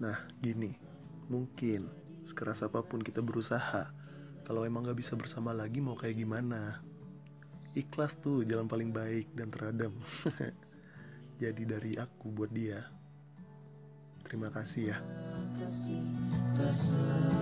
Nah, gini, mungkin sekeras apa pun kita berusaha, kalau emang gak bisa bersama lagi mau kayak gimana? Ikhlas tuh jalan paling baik dan teradam. Jadi dari aku buat dia. Terima kasih ya. kasih